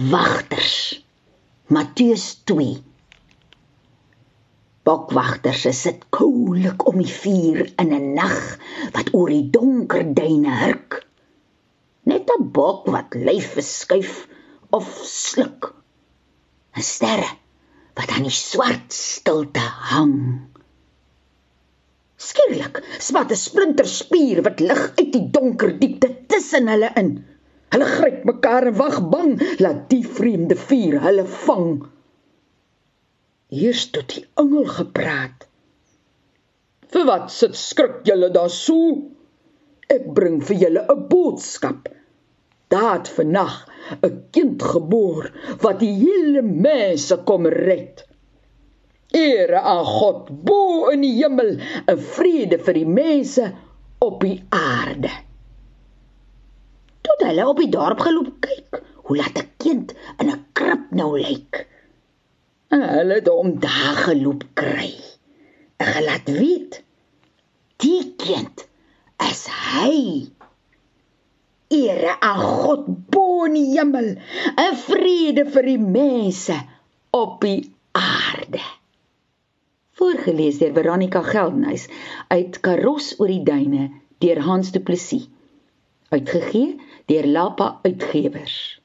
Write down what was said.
Wagters. Matteus 2. Bokwagters sit koulik om die vuur in 'n nag wat oor die donker duine hurk. Net 'n bok wat lyf verskuif of sluk. 'n Sterre wat aan die swart stilte hang. Skielik spat 'n splinterspier wat lig uit die donker diepte tussen hulle in. Hulle gryp mekaar en wag bang laat die vreemde vuur hulle vang. Eers tot die engel gepraat. Vir wat sit skrik julle daar so? Ek bring vir julle 'n boodskap. Daat vannag 'n kind geboor wat die hele mense kom red. Ere aan God bo in die hemel, 'n vrede vir die mense op die aarde hulle op die dorp geloop kyk hoe laat 'n kind in 'n krib nou lyk. En hulle het hom daar geloop kry. En gelaat weet die kind is hy. Ere aan God bo in die hemel, 'n vrede vir die mense op die aarde. Voorgeles deur Veronica Geldnys uit Karos oor die duine deur Hans Du Plessis. Uitgegee deur Lapa Uitgewers.